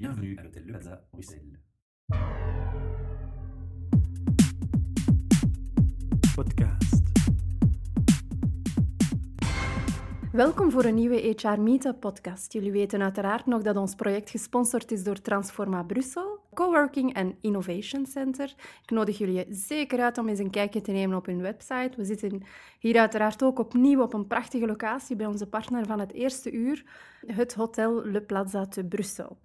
Bienvenue à l'hôtel Le Plaza, Bruxelles. Podcast. Welkom voor een nieuwe HR Meetup podcast. Jullie weten uiteraard nog dat ons project gesponsord is door Transforma Brussel, Coworking en Innovation Center. Ik nodig jullie zeker uit om eens een kijkje te nemen op hun website. We zitten hier uiteraard ook opnieuw op een prachtige locatie bij onze partner van het eerste uur, het Hotel Le Plaza te Brussel.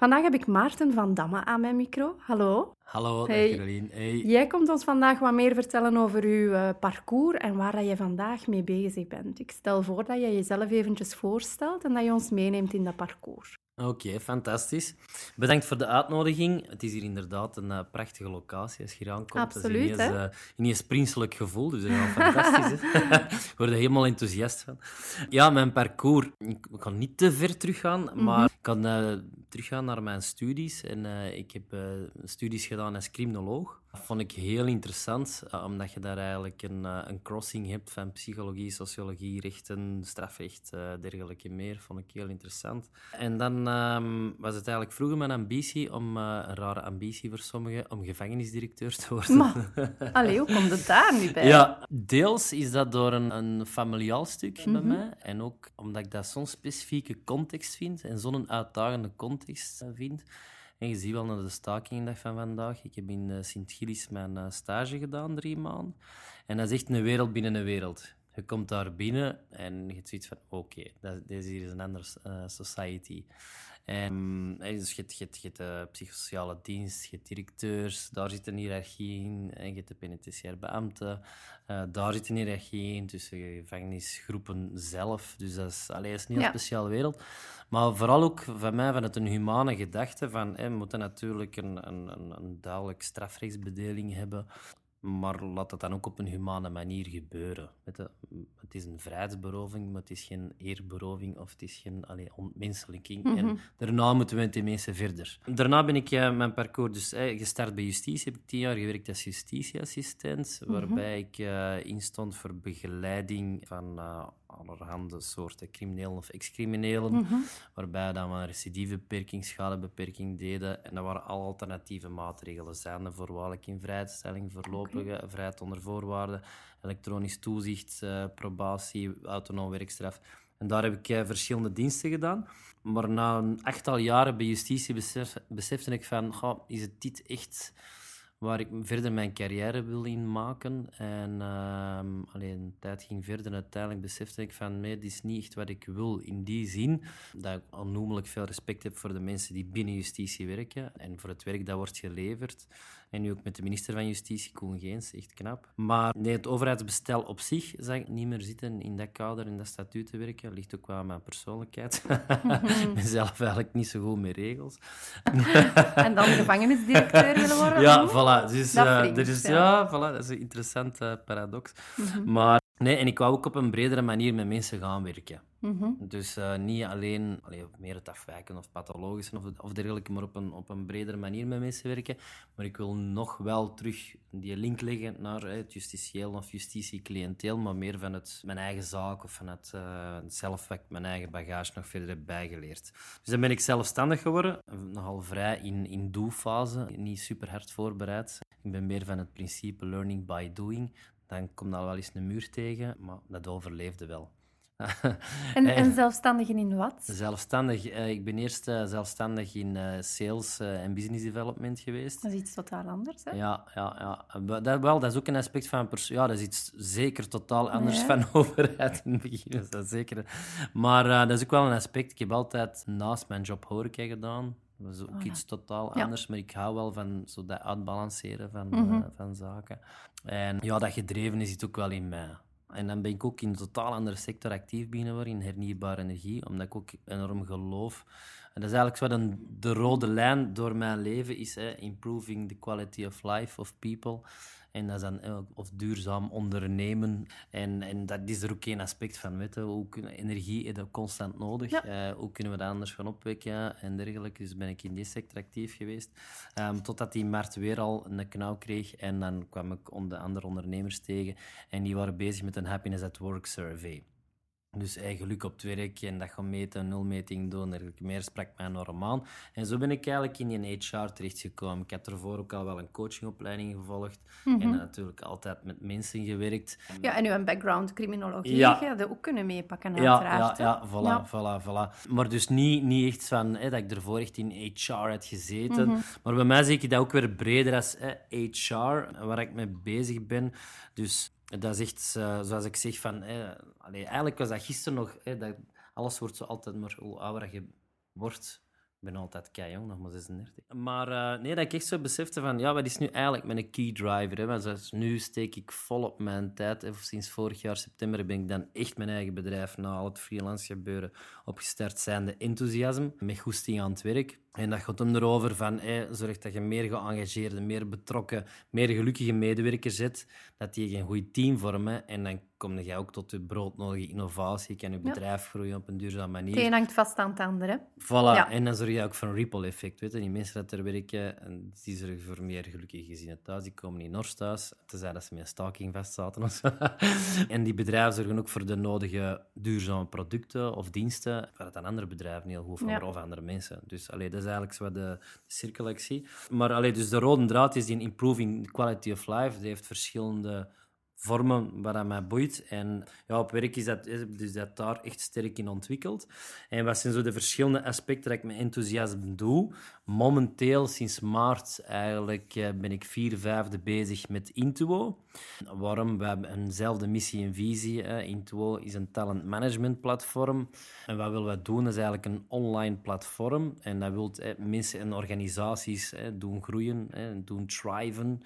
Vandaag heb ik Maarten van Damme aan mijn micro. Hallo. Hallo, Hey. dag Caroline. Hey. Jij komt ons vandaag wat meer vertellen over uw eh, parcours en waar dat je vandaag mee bezig bent. Ik stel voor dat je jezelf eventjes voorstelt en dat je ons meeneemt in dat parcours. Oké, fantastisch. Bedankt voor de uitnodiging. Het is hier inderdaad een eh, prachtige locatie als je hier aankomt. Absoluut, Het is ineens, ineens prinselijk gevoel, dus dat is wel fantastisch. Ik word er helemaal enthousiast van. Ja, mijn parcours. Ik kan niet te ver teruggaan, Mhm. maar ik kan eh, teruggaan naar mijn studies. En ik heb studies gedaan als criminoloog. Dat vond ik heel interessant, eh, omdat je daar eigenlijk een, eh, een crossing hebt van psychologie, sociologie, rechten, strafrecht, eh, dergelijke meer. Vond ik heel interessant. En dan ehm, was het eigenlijk vroeger mijn ambitie, om, een rare ambitie voor sommigen, om gevangenisdirecteur te worden. Maar, allee, hoe komt het daar nu bij? Ja, deels is dat door een, een familiaal stuk bij Mhm. mij. En ook omdat ik dat zo'n specifieke context vind en zo'n uitdagende context vind. En je ziet wel naar de stakingdag van vandaag. Ik heb in eh, Sint-Gilles mijn eh, stage gedaan, drie maanden. En dat is echt een wereld binnen een wereld. Je komt daar binnen en je zoiets van, oké, deze hier is een andere eh, society. En, eh, dus je hebt, je hebt, je hebt de psychosociale dienst, je hebt directeurs, daar zit een hiërarchie in. En je hebt de penitentiaire beambten, eh, daar zit een hiërarchie in tussen gevangenisgroepen zelf. Dus dat is, allee, is een heel Ja. speciale wereld. Maar vooral ook van mij vanuit een humane gedachte van, eh, we moeten natuurlijk een, een, een, een duidelijk strafrechtsbedeling hebben. Maar laat dat dan ook op een humane manier gebeuren. Het is een vrijheidsberoving, maar het is geen eerberoving of het is geen allee, ontmenselijking. En daarna moeten we ten minste verder. Daarna ben ik eh, mijn parcours dus, eh, gestart bij justitie. Heb ik tien jaar gewerkt als justitieassistent, waarbij ik eh, instond voor begeleiding van allerhande soorten criminelen of ex-criminelen. Waarbij dan we een recidivebeperking, schadebeperking deden. En dat waren al alternatieve maatregelen. Zijnde voorwaardelijk in vrijstelling, voorlopige vrijheid onder voorwaarden, elektronisch toezicht, eh, probatie, autonoom werkstraf. En daar heb ik eh, verschillende diensten gedaan. Maar na een achttal jaren bij justitie besef, besefte ik van, goh, is het dit echt waar ik verder mijn carrière wil in maken. En ehm alleen een tijd ging verder en uiteindelijk besefte ik van nee, dit is niet echt wat ik wil. In die zin dat ik onnoemelijk veel respect heb voor de mensen die binnen justitie werken en voor het werk dat wordt geleverd. En nu ook met de minister van Justitie, Koen Geens, echt knap. Maar nee, het overheidsbestel op zich zag ik niet meer zitten in dat kader, in dat statuut te werken. Dat ligt ook wel aan mijn persoonlijkheid. ik ben zelf eigenlijk niet zo goed met regels. En dan gevangenisdirecteur willen worden? Ja, voilà. Dus, dat eh, er is, ja. ja. voilà, dat is een interessante paradox. Maar nee, en ik wou ook op een bredere manier met mensen gaan werken. Mhm. Dus eh, niet alleen allee, meer het afwijken of pathologische of, of dergelijke, maar op een, op een bredere manier met mensen werken. Maar ik wil nog wel terug die link leggen naar het justitieel of justitie-cliënteel, maar meer van het, mijn eigen zaak of van het eh, zelf wat ik mijn eigen bagage nog verder heb bijgeleerd. Dus dan ben ik zelfstandig geworden, nogal vrij in, in do-fase, niet super hard voorbereid. Ik ben meer van het principe learning by doing. Dan komt al wel eens een muur tegen, maar dat overleefde wel. En, Eh, en zelfstandigen in wat? Zelfstandig. eh, ik ben eerst eh, zelfstandig in eh, sales eh, en business development geweest. Dat is iets totaal anders, hè? Ja, ja, ja. Eh, Dat, wel, dat is ook een aspect van... Ja, dat is iets zeker totaal anders van overheid in het begin. is Dat zeker. Maar eh, dat is ook wel een aspect. Ik heb altijd naast mijn job horeca gedaan. Dat is ook iets totaal Ja. anders. Maar ik hou wel van zo dat uitbalanceren van, Mhm. eh, van zaken. En ja, dat gedreven is het ook wel in mij. En dan ben ik ook in een totaal andere sector actief worden, in hernieuwbare energie, omdat ik ook enorm geloof. En dat is eigenlijk wat een, de rode lijn door mijn leven is, hè, improving the quality of life of people. En dat is dan of duurzaam ondernemen. En, en dat is er ook één aspect van. Weet je, hoe kunnen, energie je constant nodig. Ja. Eh, hoe kunnen we dat anders gaan opwekken en dergelijke. Dus ben ik in die sector actief geweest. Ehm, totdat die markt weer al een knauw kreeg. En dan kwam ik onder andere ondernemers tegen. En die waren bezig met een Happiness at Work survey. Dus geluk op het werk en dat gaan meten, nulmeting doen, dergelijke meer sprak mij enorm aan. En zo ben ik eigenlijk in een HR terechtgekomen. Ik heb ervoor ook al wel een coachingopleiding gevolgd en natuurlijk altijd met mensen gewerkt. Ja, en uw background criminologie Ja. je ook kunnen meepakken, Ja, uiteraard. ja, ja, voilà, Ja. voilà, voilà. Maar dus niet, niet echt van hè, dat ik ervoor echt in HR had gezeten. Mhm. Maar bij mij zie ik dat ook weer breder als hè, HR, waar ik mee bezig ben. Dus dat is echt, eh, zoals ik zeg, van... Allee, eigenlijk was dat gisteren nog... Hè, dat, alles wordt zo altijd maar hoe ouder je wordt... Ik ben altijd kei jong, nog maar 36. Maar eh, nee, dat ik echt zo besefte van, ja, wat is nu eigenlijk mijn key driver? Hè? Nu steek ik volop mijn tijd. Hè. Sinds vorig jaar september ben ik dan echt mijn eigen bedrijf na al het freelance gebeuren opgestart zijnde enthousiasme, met goesting aan het werk. En dat gaat hem erover van, zorg dat je meer geëngageerde, meer betrokken, meer gelukkige medewerkers hebt, dat die een goed team vormen en dan kom je ook tot je broodnodige innovatie, kan je bedrijf groeien op een duurzame manier. Het een hangt vast aan het andere. Voilà, Ja. en dan zorg je ook voor een ripple-effect. Weet je? Die mensen dat er werken, en die zorgen voor meer gelukkige gezinnen thuis. Die komen niet nors thuis, tenzij dat ze met een staking vastzaten of zo. en die bedrijven zorgen ook voor de nodige duurzame producten of diensten, waar het aan andere bedrijven heel goed van Ja. of andere mensen. Dus allee, dat is eigenlijk zo de, de cirkel ik zie. Maar allee, dus de rode draad is die improving quality of life. Die heeft verschillende vormen waar dat mij boeit. En ja, op werk is dat, is dus dat daar echt sterk in ontwikkeld. En wat zijn zo de verschillende aspecten dat ik met enthousiasme doe? Momenteel, sinds maart eigenlijk, eh, ben ik vier vijfde bezig met Intuo. Waarom? We hebben eenzelfde missie en visie. Intuo is een talent management platform. En wat willen we doen? Is eigenlijk een online platform. En dat wil mensen en organisaties doen groeien, doen thriven.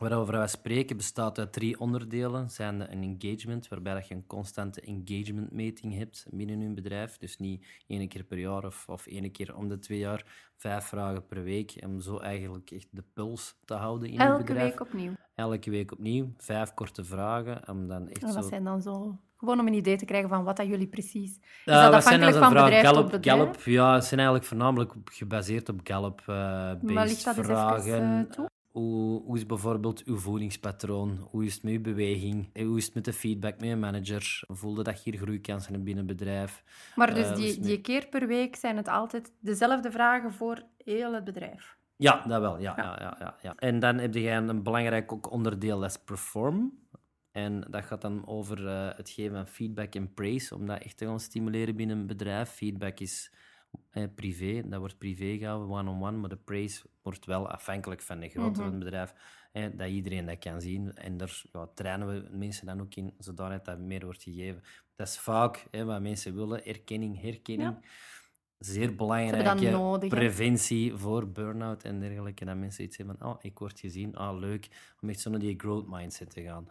Waarover wij spreken bestaat uit drie onderdelen. Zijn een engagement, waarbij dat je een constante engagement meting hebt binnen je bedrijf. Dus niet één keer per jaar of, of één keer om de twee jaar. Vijf vragen per week. Om zo eigenlijk echt de puls te houden in je Elke bedrijf. week opnieuw. Elke week opnieuw. Vijf korte vragen. Om dan echt En zo... wat zijn dan zo... Gewoon om een idee te krijgen van wat dat jullie precies... Is Eh, dat zijn afhankelijk dan van bedrijf tot Gallup, bedrijf? Gallup, ja, het zijn eigenlijk voornamelijk gebaseerd op Gallup-based Maar ligt dat eens even, vragen. eh, toe? Hoe, hoe is bijvoorbeeld uw voedingspatroon? Hoe is het met uw beweging? En Hoe is het met de feedback met je manager? Voelde dat je hier groeikansen hebt binnen het bedrijf? Maar dus Eh, die, die keer per week zijn het altijd dezelfde vragen voor heel het bedrijf. Ja, dat wel. Ja, ja. Ja, ja, ja. En dan heb je een belangrijk ook onderdeel, dat is perform. En dat gaat dan over eh, het geven van feedback en praise, om dat echt te gaan stimuleren binnen een bedrijf. Feedback is eh, privé, dat wordt privé gehouden, one-on-one, maar de praise wordt wel afhankelijk van de grootte van het bedrijf. eh, dat iedereen dat kan zien. En daar ja, trainen we mensen dan ook in, zodat dat meer wordt gegeven. Dat is vaak wat mensen willen, erkenning, herkenning. Zeer belangrijke preventie voor burn-out en dergelijke. Dat mensen iets hebben van, oh, ik word gezien, ah, leuk, om echt zo naar die growth mindset te gaan.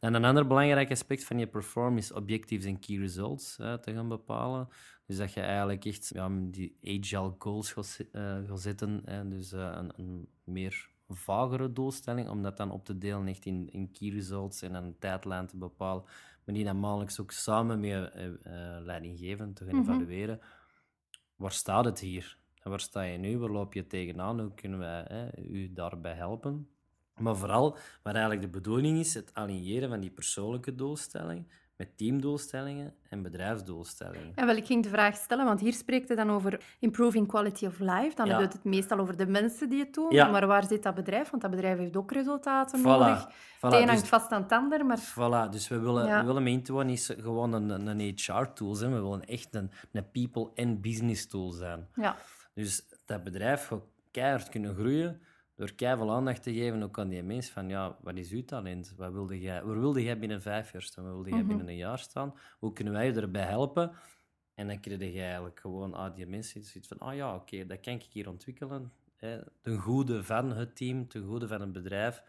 En een ander belangrijk aspect van je perform is objectives en key results hè, te gaan bepalen. Dus dat je eigenlijk echt ja, die agile goals gaat, eh, gaat zetten. Hè, dus eh, een, een meer vagere doelstelling, om dat dan op te delen echt in, in key results en een tijdlijn te bepalen. Maar die dan maandelijks ook samen met eh, eh, leidinggevenden te gaan evalueren. Waar staat het hier? En waar sta je nu? Waar loop je tegenaan? Hoe kunnen wij hè, u daarbij helpen? Maar vooral, wat eigenlijk de bedoeling is, het aligneren van die persoonlijke doelstellingen met teamdoelstellingen en bedrijfsdoelstellingen. En wel, ik ging de vraag stellen, want hier spreekt het dan over improving quality of life. Dan Ja. hebben we het meestal over de mensen die het doen. Ja. Maar waar zit dat bedrijf? Want dat bedrijf heeft ook resultaten Voilà. nodig. Voilà, het een dus- hangt vast aan het ander, maar... Voilà, dus we willen, Ja. we willen met niet gewoon een, een- een HR-tool zijn, we willen echt een, een people- en business-tool zijn. Ja. Dus dat bedrijf gaat keihard kunnen groeien door keihard aandacht te geven ook aan die mens van ja, wat is uw talent? Wat wilde jij, waar wilde jij binnen vijf jaar staan? Waar wilde jij binnen een jaar staan? Hoe kunnen wij je erbij helpen? En dan krijg je eigenlijk gewoon ah, die mensen zoiets van ah ja, oké, dat kan ik hier ontwikkelen. Hè, ten goede van het team, ten goede van het bedrijf.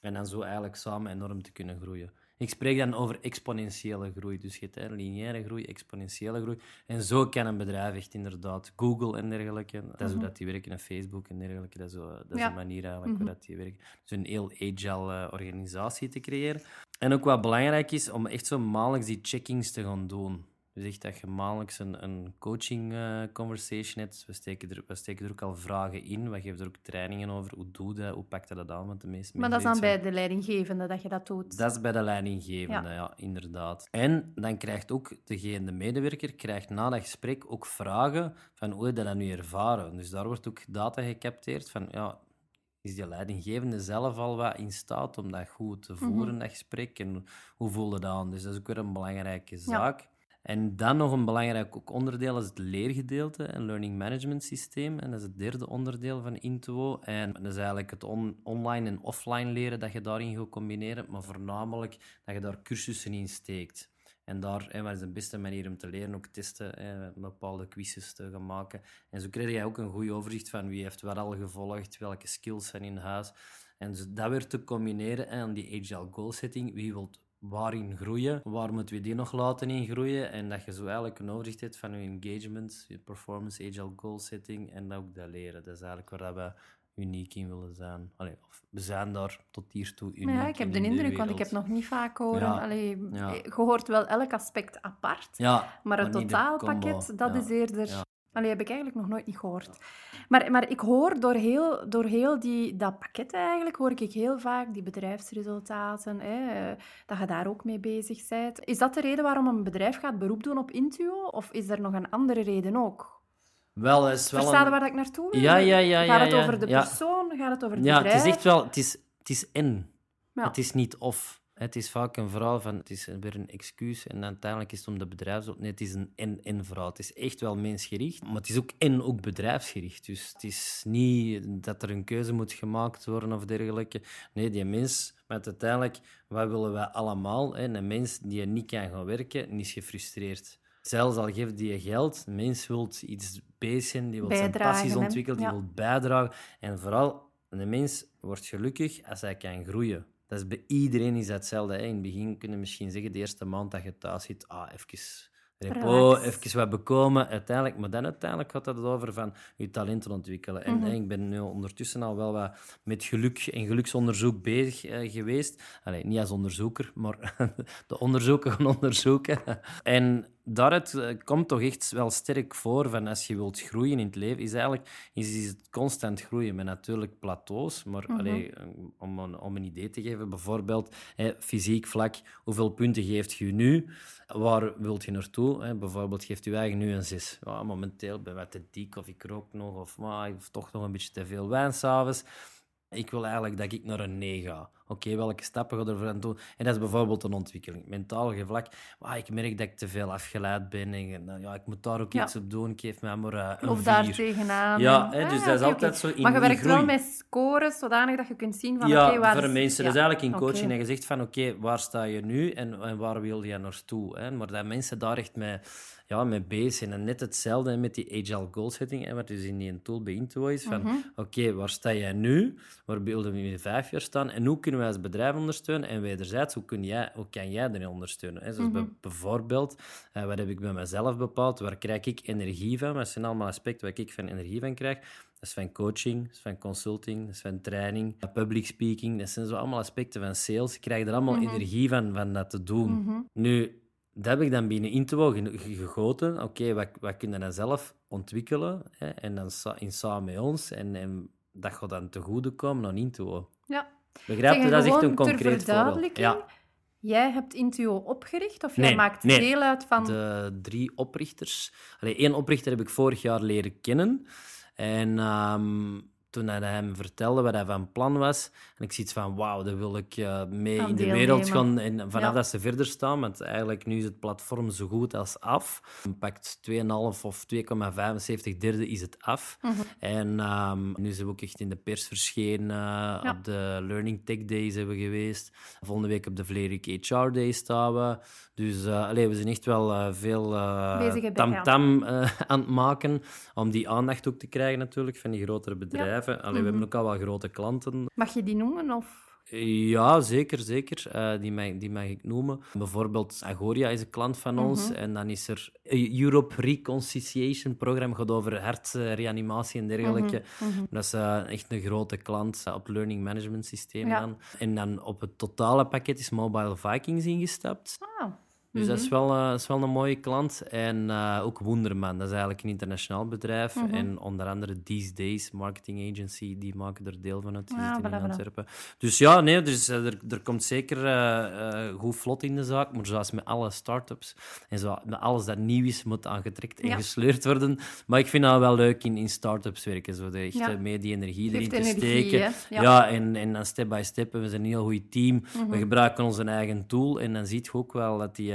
En dan zo eigenlijk samen enorm te kunnen groeien. Ik spreek dan over exponentiële groei. Dus je hebt lineaire groei, exponentiële groei. En zo kan een bedrijf echt inderdaad, Google en dergelijke, dat is hoe dat die werken, en Facebook en dergelijke, dat is, zo, dat is Ja. de manier eigenlijk hoe dat die werken. Dus een heel agile eh, organisatie te creëren. En ook wat belangrijk is, om echt zo maandelijks die checkings te gaan doen. Dus echt dat je maandelijks een, een coaching eh, conversation hebt. We steken, er, we steken er ook al vragen in. We geven er ook trainingen over. Hoe doe je dat? Hoe pak je dat aan? Want de meeste Maar dat is dan bij de leidinggevende dat je dat doet. dat is bij de leidinggevende, Ja. ja. inderdaad. En dan krijgt ook degene, de medewerker, krijgt na dat gesprek ook vragen van hoe je dat nu ervaren? Dus daar wordt ook data gecapteerd van, ja, is die leidinggevende zelf al wat in staat om dat goed te voeren, dat gesprek? En hoe voelde dat aan? Dus dat is ook weer een belangrijke zaak. En dan nog een belangrijk onderdeel is het leergedeelte, een learning management systeem. En dat is het derde onderdeel van Intuo. En dat is eigenlijk het on- online en offline leren dat je daarin gaat combineren, maar voornamelijk dat je daar cursussen in steekt. En daar hè, is de beste manier om te leren, ook testen, hè, bepaalde quizzes te gaan maken. En zo krijg je ook een goed overzicht van wie heeft wat al gevolgd, welke skills zijn in huis. En dus dat weer te combineren aan die agile goal setting. Wie wil waarin groeien? Waar moeten we die nog laten in groeien? En dat je zo eigenlijk een overzicht hebt van je engagement, je performance, agile goal setting en ook dat leren. Dat is eigenlijk waar dat we uniek in willen zijn. Allee, of we zijn daar tot hiertoe uniek ja, ik heb in de in indruk, want ik heb nog niet vaak horen. Ja. Allee, Ja. Je hoort wel elk aspect apart, Ja, maar het totaalpakket, dat is eerder... Ja. Allee, heb ik eigenlijk nog nooit niet gehoord. Maar, maar ik hoor door heel, door heel die, dat pakket eigenlijk, hoor ik heel vaak die bedrijfsresultaten, hè, eh, dat je daar ook mee bezig bent. Is dat de reden waarom een bedrijf gaat beroep doen op Intuo? Of is er nog een andere reden ook? Wel, is wel Versta je een... waar ik naartoe wil? Ja, ja, ja, Gaat ja, het ja. over de Ja. persoon? Gaat het over het Ja, het bedrijf? is echt wel... Het is, het is en. Ja. Het is niet of. Het is vaak een verhaal van... Het is weer een excuus en uiteindelijk is het om de bedrijfsop... Nee, het is een en-en verhaal. Het is echt wel mensgericht, maar het is ook en ook bedrijfsgericht. Dus het is niet dat er een keuze moet gemaakt worden of dergelijke. Nee, die mens... Maar uiteindelijk, wat willen wij allemaal? Hè? Een mens die niet kan gaan werken, en is gefrustreerd. Zelfs al geeft die je geld, een mens wil iets bezig zijn, die wil zijn passies ontwikkelen, die Ja. wil bijdragen. En vooral, een mens wordt gelukkig als hij kan groeien. Dat is bij iedereen is dat hetzelfde. Hè. In het begin kunnen misschien zeggen, de eerste maand dat je thuis zit, ah, even repo, Relax. even wat bekomen. Uiteindelijk, maar dan uiteindelijk gaat het over van je talenten ontwikkelen. En hè, ik ben nu ondertussen al wel wat met geluk en geluksonderzoek bezig eh, geweest. Allee, niet als onderzoeker, maar de onderzoeken gaan onderzoeken. En daaruit eh, komt toch echt wel sterk voor van als je wilt groeien in het leven, is eigenlijk is, is het constant groeien met natuurlijk plateaus. Maar allee, eh, om, een, om een idee te geven, bijvoorbeeld hè, fysiek vlak, hoeveel punten geeft je nu? Waar wilt je naartoe? Hè? Bijvoorbeeld geeft je eigen nu een 6. Ja, momenteel ben ik wat te dik of ik rook nog of maar, ik heb toch nog een beetje te veel wijn s'avonds. Ik wil eigenlijk dat ik naar een 9 ga. Oké, welke stappen ga ervoor aan doen? En dat is bijvoorbeeld een ontwikkeling. Mentaal vlak, ah, ik merk dat ik te veel afgeleid ben. En, nou, ja, ik moet daar ook Ja. iets op doen. Ik geef mij maar eh, een Of daar tegenaan. Ja, hè, dus Ah, dat is altijd zo in Maar je werkt wel met scores, zodanig dat je kunt zien van... Ja, oké, waar voor is- mensen. ja, Dat is eigenlijk in coaching. En je zegt van, oké, waar sta je nu en, en waar wil je naartoe? Hè? Maar dat mensen daar echt mee, ja, mee bezig zijn. En net hetzelfde met die agile goal setting, hè, wat dus in die tool bij Intuo is. Van, Mhm. oké, waar sta jij nu? Waar willen we in vijf jaar staan? En hoe kunnen wij als bedrijf ondersteunen? En wederzijds, hoe, kun jij, hoe kan jij erin ondersteunen? Hè? Zoals Mhm. bij- bijvoorbeeld, eh, wat heb ik bij mezelf bepaald? Waar krijg ik energie van? Wat zijn allemaal aspecten waar ik van energie van krijg? Dat is van coaching, dat is van consulting, dat is van training, public speaking. Dat zijn zo allemaal aspecten van sales. Ik krijg er allemaal energie van, van dat te doen. Mhm. Nu, dat heb ik dan binnen ge- gegoten. Oké, wat, wat kun je dan zelf ontwikkelen? Hè? En dan in samen met ons. En, en dat gaat dan te goede komen aan Intuo. Begrijp je? Dat is echt een concreet voorbeeld. Ja, Jij hebt Intuo opgericht of jij Nee, maakt nee. deel uit van... de drie oprichters. Allee, één oprichter heb ik vorig jaar leren kennen. En ehm, toen hij hem vertelde wat hij van plan was, en ik zie iets van, wauw, daar wil ik eh, mee Aan in de wereld gaan. En vanaf Ja. dat ze verder staan, want eigenlijk nu is het platform zo goed als af. Pakt 2,5 of 2,75 derde is het af. Mhm. En ehm, nu zijn we ook echt in de pers verschenen. Op de Learning Tech Days hebben we geweest. Volgende week op de Vlerik HR Day staan we. Dus eh, allee, we zijn echt wel eh, veel tamtam eh, aan het maken. Om die aandacht ook te krijgen natuurlijk van die grotere bedrijven. Allee, We hebben ook al wel grote klanten. Mag je die noemen? Of... Ja, zeker, zeker. Eh, die, mag, die mag ik noemen. Bijvoorbeeld Agoria is een klant van ons. En dan is er eh, Europe Reconciliation Program, gaat over hartreanimatie en dergelijke. Dat is eh, echt een grote klant eh, op learning management systeem Ja. dan. En dan op het totale pakket is Mobile Vikings ingestapt. Ah, Dus dat, is wel, eh, dat is wel een mooie klant. En eh, ook Wonderman, dat is eigenlijk een internationaal bedrijf. Mhm. En onder andere These Days Marketing Agency, die maken er deel van uit. Die Ah, zitten in. Antwerpen. Dus ja, nee, dus, eh, er, er komt zeker goed vlot in de zaak. Maar zoals met alle start-ups en zo, met alles dat nieuw is, moet aangetrekt en Ja. gesleurd worden. Maar ik vind dat wel leuk in, in start-ups werken. Zo de echt Ja. mee die energie Geeft erin te energie, steken. Ja. Ja, en, en dan step by step. We zijn een heel goed team. Mhm. We gebruiken onze eigen tool. En dan zie je ook wel dat die,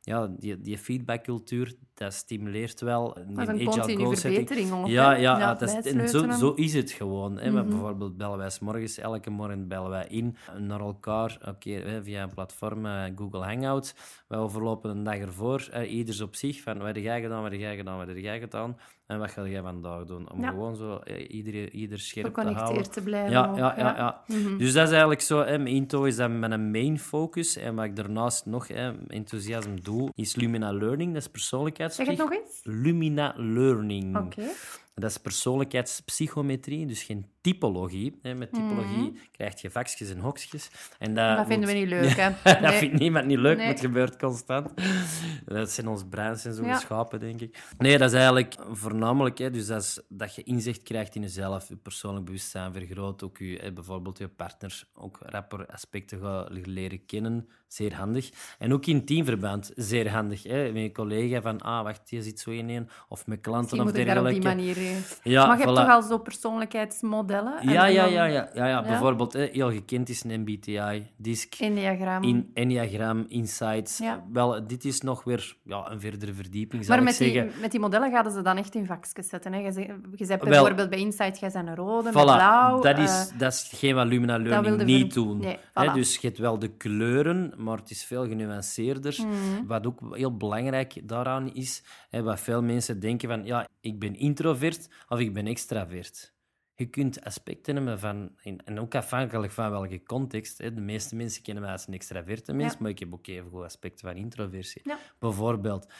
ja, die, die feedbackcultuur, dat stimuleert wel. Dat is een continue verbetering ongeveer. Ja, ja, ja, dat is, en zo, zo is het gewoon. Hè. We Mhm. Bijvoorbeeld bellen wij 's morgens, elke morgen bellen wij in naar elkaar oké, via een platform, eh, Google Hangouts. Wij overlopen een dag ervoor, eh, ieders op zich, van wat heb jij gedaan, wat heb jij gedaan, wat heb jij gedaan en wat ga jij vandaag doen. Om Ja. gewoon zo eh, ieder, ieder scherp te houden. Geconnecteerd te blijven. Ja, ook, ja, ja, ja. Mhm. Dus dat is eigenlijk zo. Hè, mijn Into is dan mijn main focus. En wat ik daarnaast nog hè, enthousiasme doe, is Lumina Learning. Dat is Zeg persoonlijkheidspsych. het nog eens? Lumina Learning. Oké. Dat is persoonlijkheidspsychometrie, dus geen typologie. Met typologie Mhm. krijg je vakjes en hokjes. En dat, Dat vinden we niet leuk, hè? dat Nee. vindt niemand niet leuk, Nee. maar het gebeurt constant. Dat zijn ons breins en zo Ja. schapen, denk ik. Nee, dat is eigenlijk voornamelijk, hè, dus dat, is, dat je inzicht krijgt in jezelf, je persoonlijk bewustzijn vergroot, ook je, hè, bijvoorbeeld je partner ook rapper aspecten gaat leren kennen, zeer handig. En ook in teamverband, zeer handig. Hè. Met je collega van, ah, wacht, je zit zo in één, of met klanten Misschien of dergelijke. Eh, Ja, maar je hebt toch al zo persoonlijkheidsmodellen? En Ja, ja, dan ja, ja, ja, ja. Bijvoorbeeld, hè, heel gekend is een MBTI, DISC, Enneagram. in Enneagram, Insights. Ja. Wel, dit is nog weer ja, een verdere verdieping, zal Maar ik met die, zeggen. met die modellen gaan ze dan echt in vakjes zetten. Hè? Je, je Wel- bijvoorbeeld bij Insight, jij bent een rode, met blauw. dat eh, is, dat is geen wat Lumina Learning niet ver- doen. Nee, Hè, dus je hebt wel de kleuren, maar het is veel genuanceerder. Mhm. Wat ook heel belangrijk daaraan is, hè, wat veel mensen denken van, ja, ik ben introvert of ik ben extravert. Je kunt aspecten hebben van, en en ook afhankelijk van welke context. Hè, de meeste mensen kennen mij als een extraverte mens, Ja. maar ik heb ook even goed aspecten van introversie. Ja. Bijvoorbeeld.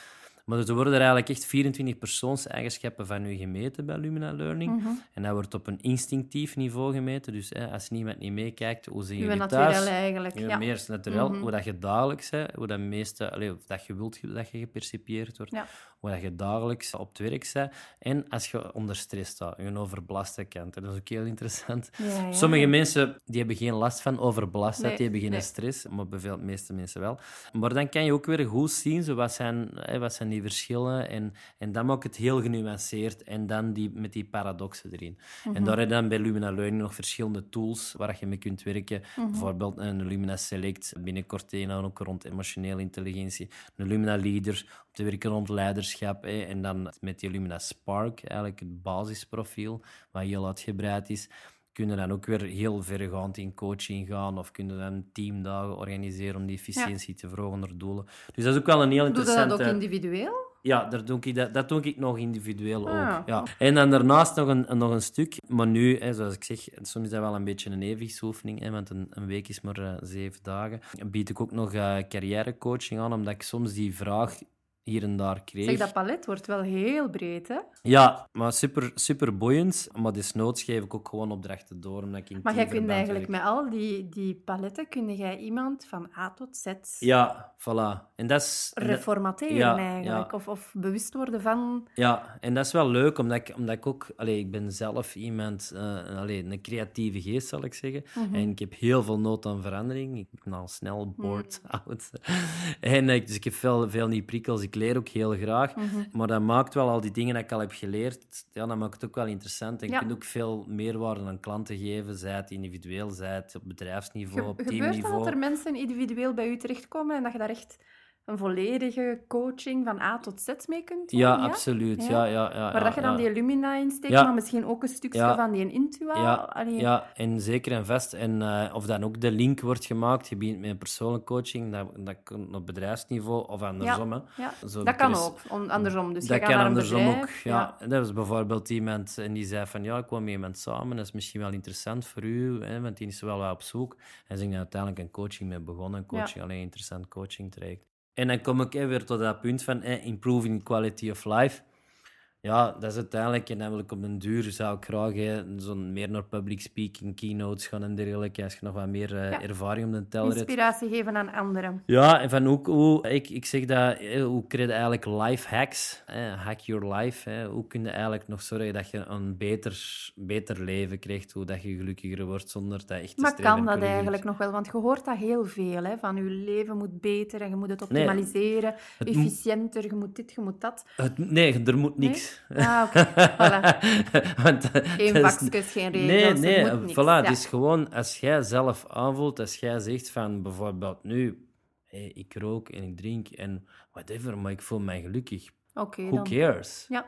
Maar dus er worden er eigenlijk echt 24 persoonseigenschappen van u gemeten bij Lumina Learning. Mhm. En dat wordt op een instinctief niveau gemeten. Dus hè, als niemand niet meekijkt, hoe Uw jullie naturel thuis? eigenlijk. Ja, Ja. meer natuurlijk Mhm. hoe dat je dagelijks, hè, hoe dat, meeste, allee, of dat je wilt dat je gepercipieerd wordt, Ja. hoe dat je dagelijks op het werk bent. En als je onder stress staat, je overbelaste kant. Dat is ook heel interessant. Ja. Sommige mensen die hebben geen last van overbelastheid, Nee, die hebben geen nee. stress, maar bij veel, de meeste mensen wel. Maar dan kan je ook weer goed zien, zo wat, zijn, hè, wat zijn die verschillen. En, en dan maakt het heel genuanceerd. En dan die, met die paradoxen erin. En daar heb je dan bij Lumina Learning nog verschillende tools waar je mee kunt werken. Mhm. Bijvoorbeeld een Lumina Select, binnenkort een ook rond emotionele intelligentie. Een Lumina Leader, om te werken rond leiderschap. Hè. En dan met die Lumina Spark, eigenlijk het basisprofiel, wat heel uitgebreid is kunnen dan ook weer heel vergaand in coaching gaan of kunnen dan teamdagen organiseren om die efficiëntie te verhogen naar doelen. Dus dat is ook wel een heel Doe interessante... dat ook individueel? Ja, daar doe ik, dat, dat doe ik nog individueel Ah. ook. Ja. En dan daarnaast nog een, nog een stuk, maar nu, hè, zoals ik zeg, soms is dat wel een beetje een evenwichtsoefening, hè, want een, een week is maar eh, zeven dagen. Bied ik ook nog eh, carrièrecoaching aan, omdat ik soms die vraag hier en daar kreeg. Zeg, dat palet wordt wel heel breed, hè? Ja, maar super, super boeiend. Maar desnoods geef ik ook gewoon opdrachten door, omdat ik in Maar jij kunt eigenlijk werk. met al die, die paletten, kun jij iemand van A tot Z Ja, voilà. En dat is... reformateren ja, eigenlijk. ja. Of, of bewust worden van... Ja, en dat is wel leuk, omdat ik, omdat ik ook... Allee, ik ben zelf iemand... allee, een creatieve geest, zal ik zeggen. Mhm. En ik heb heel veel nood aan verandering. Ik ben al snel bored out. En dus ik heb veel, veel nieuwe prikkels. Ik leer ook heel graag. Mhm. Maar dat maakt wel al die dingen die ik al heb geleerd, ja, dat maakt het ook wel interessant. En je Ja. kunt ook veel meerwaarde aan klanten geven, zij het individueel, zij het op bedrijfsniveau, Ge- op gebeurt dat teamniveau. dat er mensen individueel bij u terechtkomen en dat je daar echt een volledige coaching van A tot Z mee kunt doen? Ja, absoluut. Ja, ja, ja, Maar ja, dat je dan die Lumina insteekt, maar misschien ook een stukje van die Intua? Ja, ja, en zeker en vast. En eh, of dan ook de link wordt gemaakt, je begint met een persoonlijke coaching, dat, dat kan op bedrijfsniveau of andersom. hè. Ja, Zo, dat kan is- ook, om, andersom. Dus dat je kan andersom bedrijf, ook. Ja. Dat was bijvoorbeeld iemand en die zei van ja, ik kwam met iemand samen, dat is misschien wel interessant voor u, hè, want die is wel wat op zoek. En zijn uiteindelijk een coaching mee begonnen, een coaching, alleen een interessant coaching traject. En dan kom ik weer tot dat punt van hè, improving quality of life. Ja, dat is uiteindelijk, en namelijk op den duur zou ik graag hè, zo'n meer naar public speaking, keynotes gaan en dergelijke, als je nog wat meer eh, Ja. ervaring op de teller hebt. Inspiratie geven aan anderen. Ja, en van hoe, hoe ik, ik zeg dat, hoe krijg je eigenlijk life hacks, hè, hack your life, hè, hoe kun je eigenlijk nog zorgen dat je een beter, beter leven krijgt, hoe dat je gelukkiger wordt zonder dat echt te Maar kan dat eigenlijk nog wel? Want je hoort dat heel veel, hè? van je leven moet beter en je moet het Nee, optimaliseren, het efficiënter, je moet dit, je moet dat. Het, nee, er moet Nee? Ah, oké. Voilà. Want, eh, Geen is- vakjes, geen Nee, regels, nee, moet niks. voilà. Ja. Het is gewoon als jij zelf aanvoelt, als jij zegt van bijvoorbeeld nu, hey, ik rook en ik drink en whatever, maar ik voel mij gelukkig. Oké, Who dan. cares? Ja.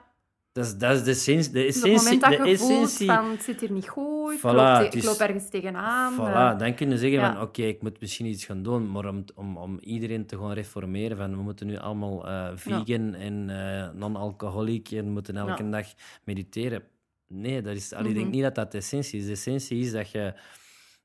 Dat is, dat is de, essens, de Dus op het essentie. moment dat je voelt essentie van het zit hier niet goed, ik, Voilà, loop, te- ik loop ergens tegenaan. Voilà, eh, dan kun je zeggen ja. van oké, ik moet misschien iets gaan doen, maar om, om, om iedereen te gaan reformeren van we moeten nu allemaal eh, vegan en eh, non-alcoholic en moeten elke Ja. dag mediteren. Nee, dat is, allee, ik denk Mhm. niet dat dat de essentie is. De essentie is dat je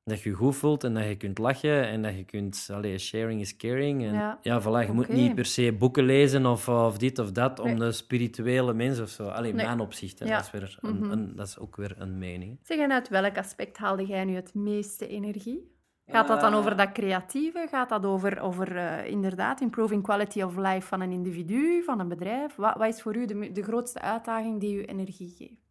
dat je je goed voelt en dat je kunt lachen en dat je kunt... Allee, sharing is caring. En, Ja. ja, voilà, je moet niet per se boeken lezen of, of dit of dat om de spirituele mens of zo. Alleen Nee. mijn opzicht, hè. Ja. Dat, is weer een, Mhm. een- dat is ook weer een mening. Zeg, en uit welk aspect haalde jij nu het meeste energie? Gaat dat dan over dat creatieve? Gaat dat over, over eh, inderdaad improving quality of life van een individu, van een bedrijf? Wat, wat is voor u de, de grootste uitdaging die u energie geeft?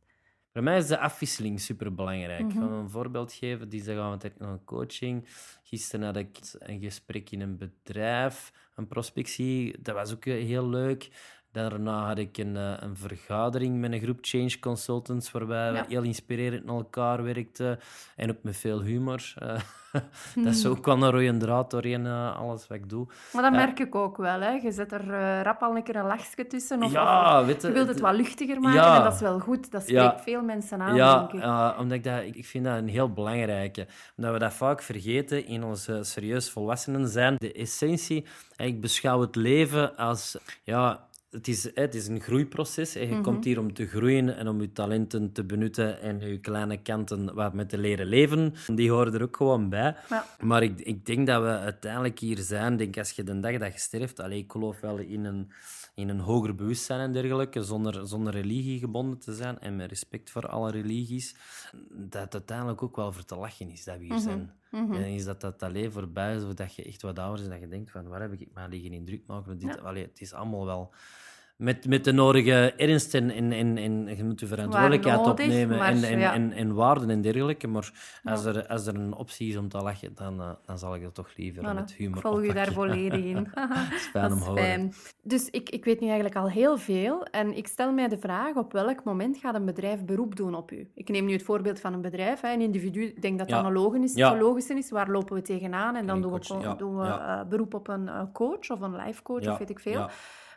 Voor mij is de afwisseling superbelangrijk. Mhm. Ik ga een voorbeeld geven. Die gaan we naar een coaching. Gisteren had ik een gesprek in een bedrijf, een prospectie. Dat was ook eh, heel leuk. Daarna had ik een, eh, een vergadering met een groep change consultants, waarbij Ja. we heel inspirerend met elkaar werkten. En ook met veel humor. Eh, dat is ook wel een rode draad doorheen eh, alles wat ik doe. Maar dat Ja. merk ik ook wel. Hè. Je zet er rap al een keer een lachje tussen. Of, ja, of- weet je, je wilt het wat luchtiger maken Ja. en dat is wel goed. Dat spreekt Ja. veel mensen aan, Ja, denk ik. eh, omdat ik, dat, ik, vind dat een heel belangrijke. Omdat we dat vaak vergeten in ons eh, serieus volwassenen zijn. De essentie, ik beschouw het leven als... Ja, het is, het is een groeiproces. eh. Je Mhm. komt hier om te groeien en om je talenten te benutten en je kleine kanten wat met te leren leven. Die horen er ook gewoon bij. Ja. Maar ik, ik denk dat we uiteindelijk hier zijn. Denk als je de dag dat je sterft, allee, ik geloof wel in een, in een hoger bewustzijn en dergelijke, zonder, zonder religie gebonden te zijn en met respect voor alle religies, dat het uiteindelijk ook wel voor te lachen is dat we hier zijn. Mhm. En is dat dat alleen voorbij is, of dat je echt wat ouder is en dat je denkt van waar heb ik mij liggen in druk maken? Dit, Ja. allee, het is allemaal wel met, met de nodige ernst en, en, en, en je moet je verantwoordelijkheid nodig, opnemen maar en, en, ja. en, en waarden en dergelijke. Maar als, er, als er een optie is om te lachen, dan, eh, dan zal ik dat toch liever met humor volg u daar volledig in. Dat is fijn Dat om is te horen. fijn. Dus ik, ik weet nu eigenlijk al heel veel en ik stel mij de vraag op welk moment gaat een bedrijf beroep doen op u? Ik neem nu het voorbeeld van een bedrijf. Hè. Een individu, ik denk dat dat Ja. een logisch, Ja. is. Waar lopen we tegenaan? En dan doen we, coach, doen we eh, beroep op een eh, coach of een life coach of weet ik veel.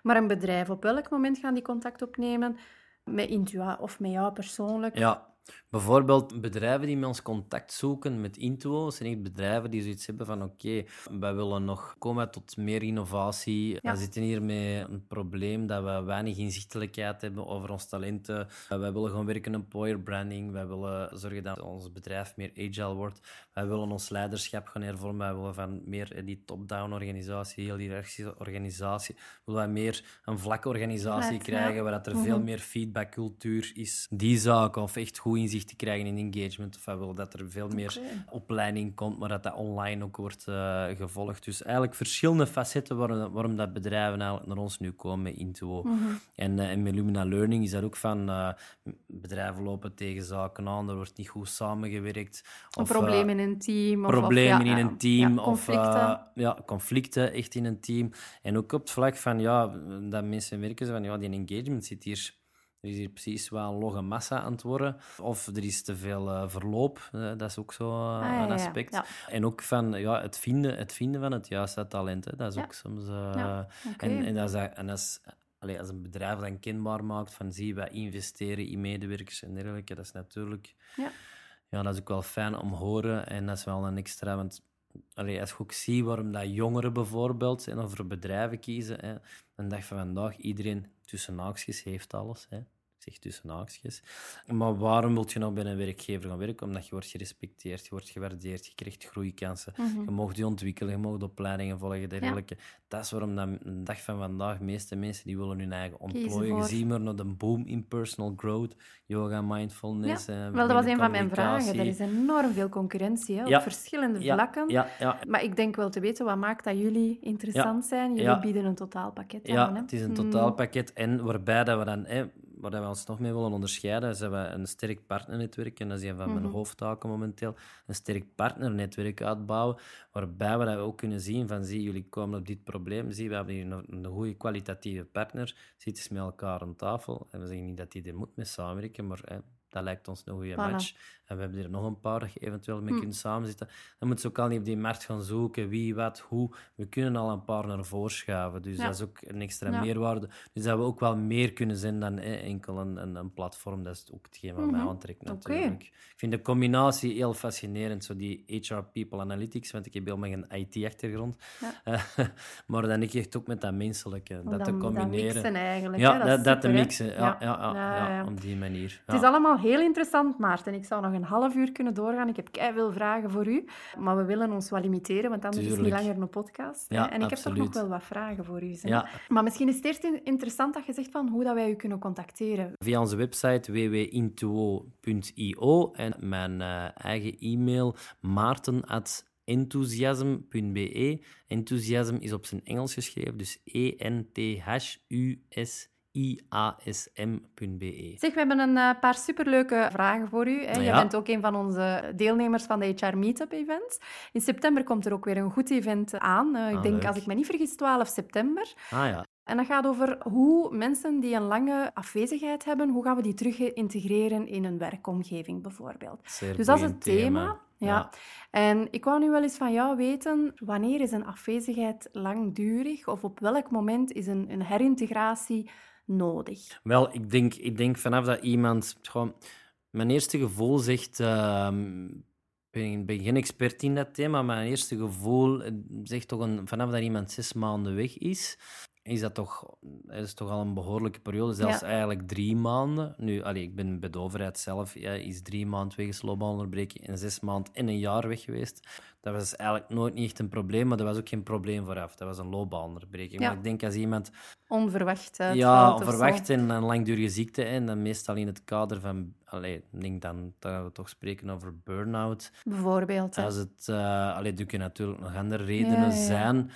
Maar een bedrijf, op welk moment gaan die contact opnemen? Met Intua of met jou persoonlijk? Ja, bijvoorbeeld bedrijven die met ons contact zoeken met Intuo, zijn echt bedrijven die zoiets hebben van oké, wij willen nog komen tot meer innovatie. Ja. We zitten hier met een probleem dat we weinig inzichtelijkheid hebben over ons talenten. Wij willen gewoon werken aan employer branding. Wij willen zorgen dat ons bedrijf meer agile wordt. Wij willen ons leiderschap gaan hervormen. Wij willen van meer die top-down organisatie, heel hiërarchische organisatie, willen wij meer een vlakke organisatie krijgen waar dat er veel Mhm. meer feedbackcultuur is. Die zaken, of echt goed inzicht te krijgen in engagement. Of willen dat er veel meer opleiding komt, maar dat dat online ook wordt eh, gevolgd. Dus eigenlijk verschillende facetten waarom, waarom dat bedrijven eigenlijk naar ons nu komen met Intuo. Mhm. En, en met Lumina Learning is dat ook van eh, bedrijven lopen tegen zaken aan, er wordt niet goed samengewerkt. Of, probleem eh, in een team? Of, of, problemen ja, in een team. ja, of, conflicten. eh, ja, conflicten echt in een team. En ook op het vlak van ja, dat mensen merken van ja, die engagement zit hier. Er is hier precies wel logge massa aan het worden. Of er is te veel eh, verloop. eh, dat is ook zo eh, Ah, ja, een aspect. ja. En ook van ja, het, vinden, het vinden van het juiste talent. Hè, dat is ook soms. En, en, als, dat- en als, allee, als een bedrijf dan kenbaar maakt van zie, wij investeren in medewerkers en dergelijke, dat is natuurlijk Ja. ja, dat is ook wel fijn om te horen. En dat is wel een extra. Want allee, als je ook ziet waarom dat jongeren bijvoorbeeld en voor bedrijven kiezen. Hè, een dag van vandaag, iedereen tussen haakjes heeft alles. Hè. Zeg tussen haakjes. Maar waarom wil je nou bij een werkgever gaan werken? Omdat je wordt gerespecteerd, je wordt gewaardeerd, je krijgt groeikansen, Mhm. je mag je ontwikkelen, je mag opleidingen volgen, dergelijke. Dat is waarom dat de dag van vandaag de meeste mensen die willen hun eigen ontplooien. Je ziet maar naar de boom in personal growth, yoga, mindfulness. Ja, eh, Wel, dat was een van mijn vragen. Er is enorm veel concurrentie hè, Ja. op verschillende Ja, vlakken. Ja, ja, Maar ik denk wel te weten, wat maakt dat jullie interessant zijn? Jullie Ja. bieden een totaalpakket Ja, aan. Hè? het is een Mm. totaalpakket. En waarbij dat we dan, hè, waar we ons nog mee willen onderscheiden, is dat we een sterk partnernetwerk, en dat is een van mijn Mhm. hoofdtaken momenteel, een sterk partnernetwerk uitbouwen, waarbij we dat ook kunnen zien van, zie, jullie komen op dit probleem, zie, we hebben hier een, een goede kwalitatieve partner, zit eens met elkaar aan tafel, en we zeggen niet dat die er moet mee samenwerken, maar hè, dat lijkt ons een goede Voilà. match. En we hebben er nog een paar dat je eventueel mee Hm. kunt samenzitten. Dan moeten ze ook al niet op die markt gaan zoeken, wie, wat, hoe. We kunnen al een paar naar voren schuiven. Dus Ja. dat is ook een extra Ja. meerwaarde. Dus dat we ook wel meer kunnen zijn dan eh, enkel een, een, een platform. Dat is ook hetgeen wat mij Mhm. aantrekt natuurlijk. Ik vind de combinatie heel fascinerend, zo die HR People Analytics, want ik heb helemaal geen IT-achtergrond. maar dan ik echt ook met dat menselijke, dat te combineren. mixen eigenlijk. ja, hè? dat, dat te super, mixen. Ja, ja. Ja, op die manier. Het is allemaal heel interessant, Maarten. Ik zou nog een half uur kunnen doorgaan. Ik heb veel vragen voor u. Maar we willen ons wel limiteren, want anders is het niet Tuurlijk. langer een podcast. Ja, en ik heb toch nog wel wat vragen voor u. Ja. Maar misschien is het eerst in- interessant dat je zegt van hoe dat wij u kunnen contacteren. Via onze website www.intuo.io en mijn eh, eigen e-mail maarten.enthusiasm.be. Enthusiasm is op zijn Engels geschreven, dus E E-N-T-H-U-S-I-A-S-M.be. Zeg, we hebben een eh, paar superleuke vragen voor u. Hè. Ja. bent ook een van onze deelnemers van de HR Meetup Events. In september komt er ook weer een goed event aan. Eh, ik Ah, denk, leuk. als ik me niet vergis, 12 september. Ah ja, En dat gaat over hoe mensen die een lange afwezigheid hebben, hoe gaan we die terug integreren in een werkomgeving bijvoorbeeld. zeer Dus dat is het thema. Ja. En ik wou nu wel eens van jou weten, wanneer is een afwezigheid langdurig of op welk moment is een, een herintegratie nodig? Wel, ik denk, ik denk vanaf dat iemand... Gewoon, mijn eerste gevoel zegt... ehm, ik ben, geen expert in dat thema, maar mijn eerste gevoel eh, zegt toch een, vanaf dat iemand zes maanden weg is, is dat toch, dat is toch al een behoorlijke periode, zelfs Ja. eigenlijk drie maanden. Nu, allee, ik ben bij de overheid zelf, ja, is drie maanden wegens loopbaanonderbreking en zes maanden en een jaar weg geweest. Dat was eigenlijk nooit niet echt een probleem, maar dat was ook geen probleem vooraf. Dat was een loopbaanonderbreking. Ja. Maar ik denk als iemand Onverwacht ja, uitvalt of zo. verwacht en een langdurige ziekte. En dan meestal in het kader van... Allee, ik denk dan dat we toch spreken over burn-out. Bijvoorbeeld. hè. Als het... eh allee, er kunnen natuurlijk nog andere redenen zijn.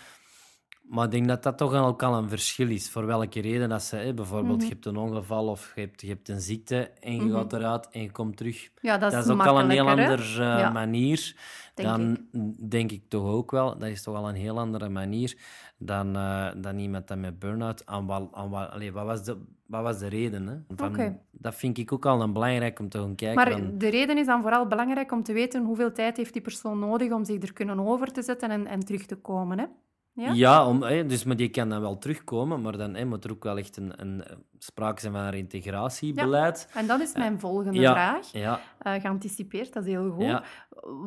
Maar ik denk dat dat toch ook al een verschil is. Voor welke reden dat ze... Hè, bijvoorbeeld, Mhm. je hebt een ongeval of je hebt, je hebt een ziekte en je Mhm. gaat eruit en je komt terug. Ja, dat, Dat is ook al een heel andere eh, Ja. manier. Denk dan denk ik toch ook wel, dat is toch al een heel andere manier dan, eh, dan iemand dat met burn-out. Aan wat, aan wat, allee, wat, was de, wat was de reden? Hè? Van. Dat vind ik ook al een belangrijk om te gaan kijken. Maar de reden is dan vooral belangrijk om te weten hoeveel tijd heeft die persoon nodig om zich er kunnen over te zetten en, en terug te komen. Hè? Ja? Ja, om, hè, dus, maar die kan dan wel terugkomen, maar dan hè, moet er ook wel echt een, een, eh, sprake zijn van een integratiebeleid. En dat is mijn volgende Ja, vraag. Ja, Eh, geanticipeerd, dat is heel goed. ja.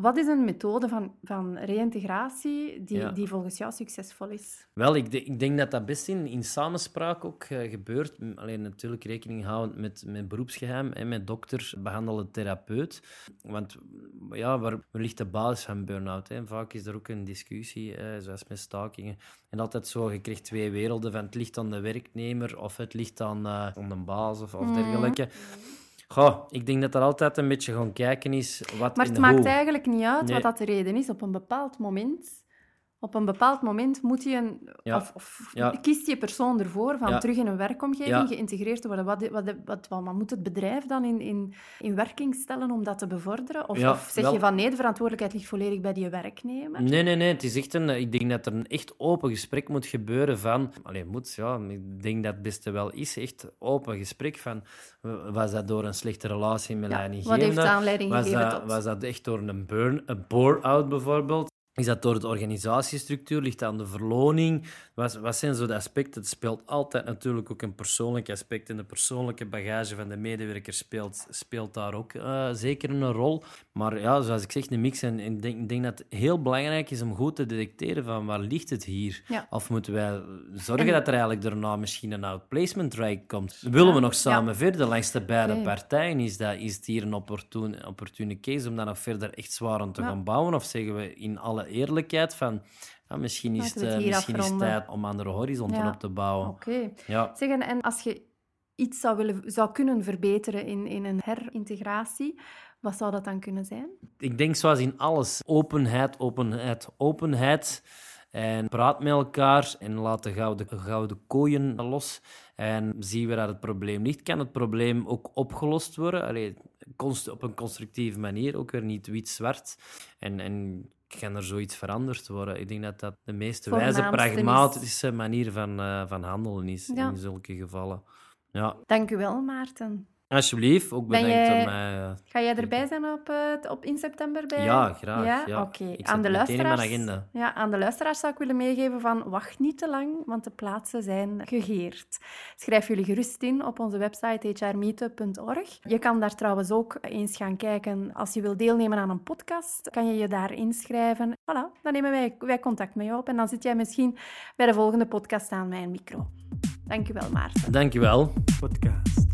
Wat is een methode van, van reïntegratie die, Ja. die volgens jou succesvol is? Wel, ik, ik denk dat dat best in, in samenspraak ook eh, gebeurt. Alleen natuurlijk rekening houden met, met beroepsgeheim, en met dokter, behandelde therapeut. Want ja, waar, waar ligt de basis van burn-out? Vaak is er ook een discussie, eh, zoals met En altijd zo, je krijgt twee werelden van het ligt aan de werknemer of het ligt aan, aan de baas of, of Mhm. dergelijke. Goh, ik denk dat er altijd een beetje gaan kijken is wat Maar het maakt hoe. eigenlijk niet uit Nee. wat dat de reden is. Op een bepaald moment, op een bepaald moment moet je een, Ja. of, of Ja. kiest je persoon ervoor van Ja. terug in een werkomgeving geïntegreerd te worden. Wat, wat, wat, moet het bedrijf dan in, in, in werking stellen om dat te bevorderen? Of, zeg wel- je van nee, de verantwoordelijkheid ligt volledig bij die werknemer? Nee, nee, nee. Het is echt een, ik denk dat er een echt open gesprek moet gebeuren van... Allee, moet, ja. Ik denk dat het beste wel is. Echt open gesprek van... Was dat door een slechte relatie met Ja, leidinggevende? wat heeft aanleiding was gegeven dat, tot? Was dat echt door een burn, een bore-out bijvoorbeeld? Is dat door de organisatiestructuur? Ligt dat aan de verloning? Wat, wat zijn zo de aspecten? Het speelt altijd natuurlijk ook een persoonlijk aspect. En de persoonlijke bagage van de medewerker speelt, speelt daar ook uh, zeker een rol. Maar ja, zoals ik zeg, een mix. En ik denk, denk dat het heel belangrijk is om goed te detecteren van waar ligt het hier? Ja. Of moeten wij zorgen dat er eigenlijk daarna misschien een outplacement track komt? Willen we nog samen verder langs de beide partijen? Is, dat, is het hier een opportune, opportune case om dan nog verder echt zwaar aan te gaan bouwen? Of zeggen we in alle eerlijkheid van ja, misschien is het, eh, misschien is tijd om andere horizonten Ja. op te bouwen. Oké. Ja. Zeg, en, als je iets zou, willen, zou kunnen verbeteren in, in een herintegratie, wat zou dat dan kunnen zijn? Ik denk zoals in alles, openheid, openheid, openheid. En praat met elkaar en laat de gouden, gouden kooien los. En zien we dat het probleem ligt. Kan het probleem ook opgelost worden? Allee, op een constructieve manier, ook weer niet wit-zwart. En, en kan er zoiets veranderd worden? Ik denk dat dat de meest wijze, pragmatische manier van, eh, van handelen is Ja. in zulke gevallen. Ja, Dank u wel, Maarten. Alsjeblieft. Ook bedankt jij- om mij... eh, Ga jij erbij zijn op, eh, op in september? Bij... Ja, graag. Ja, Oké. Ik Aan zet de het meteen in mijn luisteraars. agenda. Ja, aan de luisteraars zou ik willen meegeven van wacht niet te lang, want de plaatsen zijn gegeerd. Schrijf jullie gerust in op onze website hrmeetup.org. Je kan daar trouwens ook eens gaan kijken. Als je wil deelnemen aan een podcast, kan je je daar inschrijven. Voilà, dan nemen wij, wij contact met jou op en dan zit jij misschien bij de volgende podcast aan mijn micro. Dank je wel, Maarten. Dankjewel. Podcast.